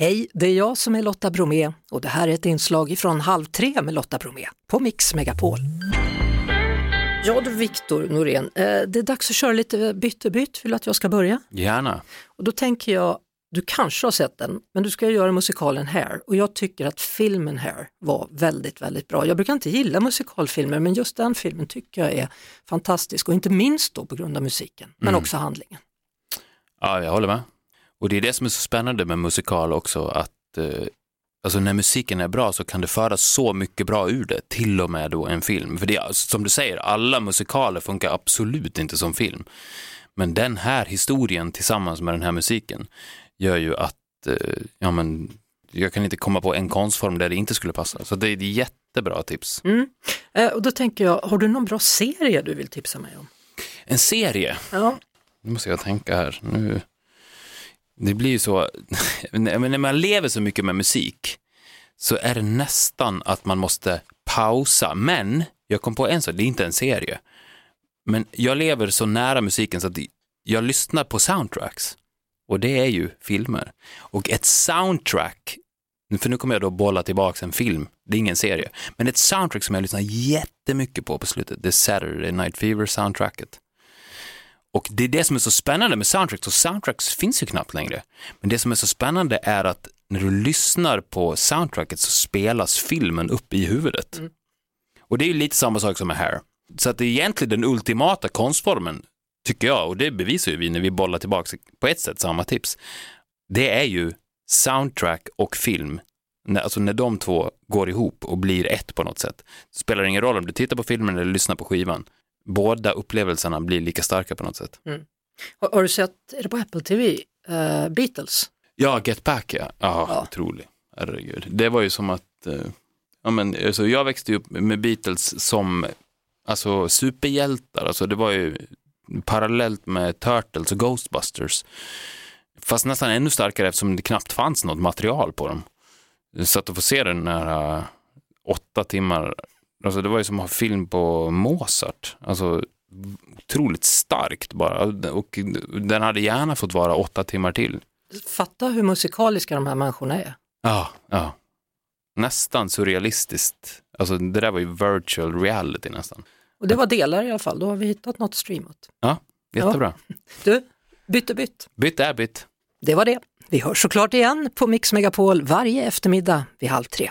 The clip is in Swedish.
Hej, det är jag som är Lotta Bromé och det här är ett inslag från Halv tre med Lotta Bromé på Mix Megapol. Ja du Viktor Norén, eh, det är dags att köra lite byttebytt. Vill du att jag ska börja? Gärna. Och då tänker jag, du kanske har sett den, men du ska göra musikalen Hair och jag tycker att filmen Hair var väldigt, väldigt bra. Jag brukar inte gilla musikalfilmer, men just den filmen tycker jag är fantastisk och inte minst då på grund av musiken, men Mm. också handlingen. Ja, jag håller med. Och det är det som är så spännande med musikal också, att eh, alltså när musiken är bra så kan det föras så mycket bra ur det, till och med då en film. För det är som du säger, alla musikaler funkar absolut inte som film. Men den här historien tillsammans med den här musiken gör ju att, eh, ja men, jag kan inte komma på en konstform där det inte skulle passa. Så det är ett jättebra tips. Mm. Eh, och då tänker jag, har du någon bra serie du vill tipsa mig om? En serie, Ja, Nu måste jag tänka här. Nu. Det blir ju så, när man lever så mycket med musik så är det nästan att man måste pausa. Men jag kom på en sak, det är inte en serie. Men jag lever så nära musiken så att jag lyssnar på soundtracks. Och det är ju filmer. Och ett soundtrack, för nu kommer jag då bolla tillbaka en film, det är ingen serie, men ett soundtrack som jag lyssnar jättemycket på på slutet, det är Saturday Night Fever soundtracket. Och det är det som är så spännande med soundtracks, och soundtracks finns ju knappt längre. Men det som är så spännande är att när du lyssnar på soundtracket så spelas filmen upp i huvudet. Och det är ju lite samma sak som med Hair. Så att det är egentligen den ultimata konstformen, tycker jag, och det bevisar ju vi när vi bollar tillbaka på ett sätt samma tips. Det är ju soundtrack och film. Alltså när de två går ihop och blir ett på något sätt. Det spelar ingen roll om du tittar på filmen eller lyssnar på skivan. Båda upplevelserna blir lika starka på något sätt. har, har du sett, är det på Apple TV, eh, Beatles? Ja, Get Back ja. Ja, Ja. otrolig. Herregud. Det var ju som att, eh, ja men alltså, jag växte upp med Beatles som, alltså superhjältar, alltså det var ju parallellt med Turtles och Ghostbusters. Fast nästan ännu starkare eftersom det knappt fanns något material på dem. Så att få se den här eh, åtta timmar, alltså det var ju som att ha film på Mozart. Alltså otroligt starkt bara. Och den hade gärna fått vara åtta timmar till. Fatta hur musikaliska de här människorna är. Ja, ja. Nästan surrealistiskt. Alltså det där var ju virtual reality nästan. Och det var delar i alla fall, då har vi hittat något streamat. Ja, jättebra. Du, bytte bytt. Bytt är bytt. Det var det. Vi hörs såklart igen på Mix Megapol varje eftermiddag vid halv tre.